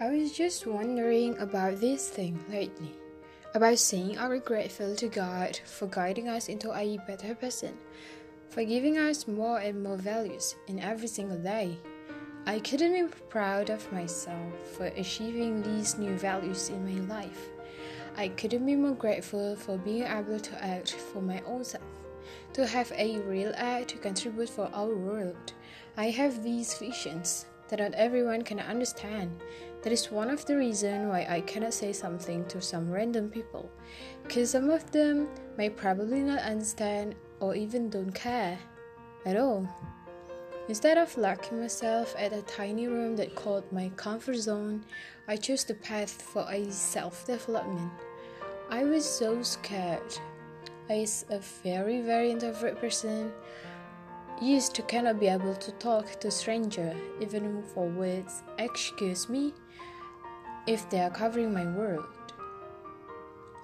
I was just wondering about this thing lately. About saying are grateful to God for guiding us into a better person, for giving us more and more values in every single day. I couldn't be proud of myself for achieving these new values in my life. I couldn't be more grateful for being able to act for my own self, to have a real act to contribute for our world. I have these visions that not everyone can understand. That is one of the reasons why I cannot say something to some random people, because some of them may probably not understand or even don't care at all. Instead of locking myself at a tiny room that called my comfort zone, I chose the path for a self development. I was so scared. As a very, very introvert person, used to cannot be able to talk to stranger even for words. Excuse me if they are covering my world.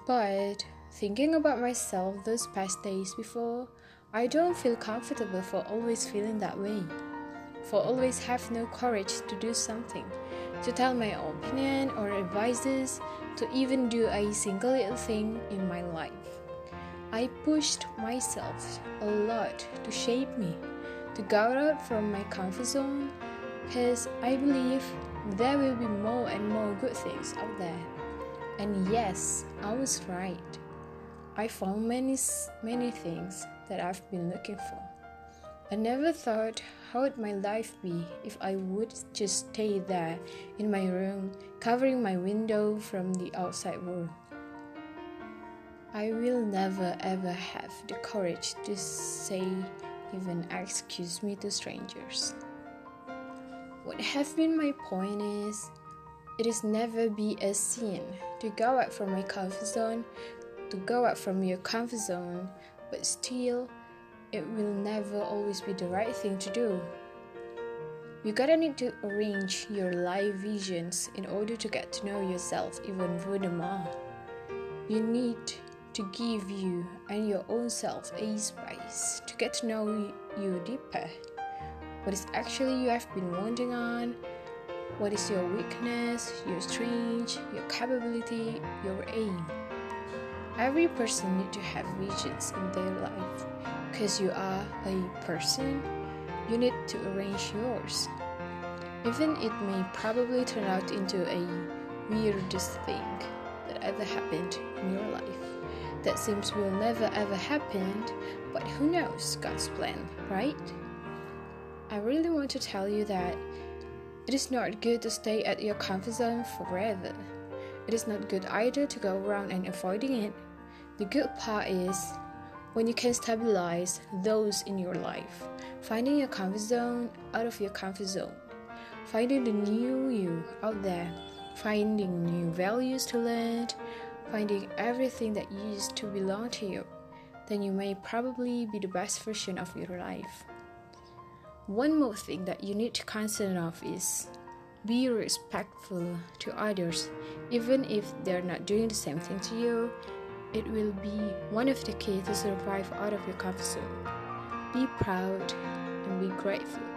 But thinking about myself those past days before i don't feel comfortable for always feeling that way for always have no courage to do something to tell my opinion or advices to even do a single little thing in my life I pushed myself a lot to shape me, to go out from my comfort zone, because I believe there will be more and more good things out there. And yes, I was right. I found many, many things that I've been looking for. I never thought how would my life be if I would just stay there in my room, covering my window from the outside world. I will never ever have the courage to say even excuse me to strangers. What have been my point is it is never be a sin to go out from my comfort zone, to go out from your comfort zone, but still it will never always be the right thing to do. You gotta need to arrange your life visions in order to get to know yourself even furthermore. You need to give you and your own self a space to get to know you deeper. What is actually you have been wanting on? What is your weakness, your strength, your capability, your aim? Every person need to have visions in their life. Because you are a person, you need to arrange yours. Even it may probably turn out into a weirdest thing that ever happened in your life that seems will never ever happen, but who knows God's plan, right? I really want to tell you that it is not good to stay at your comfort zone forever. It is not good either to go around and avoiding it. The good part is when you can stabilize those in your life, finding your comfort zone out of your comfort zone, finding the new you out there, finding new values to learn, finding everything that used to belong to you, then you may probably be the best version of your life. One more thing that you need to consider of is be respectful to others, even if they're not doing the same thing to you. It will be one of the keys to survive out of your comfort zone. Be proud and be grateful.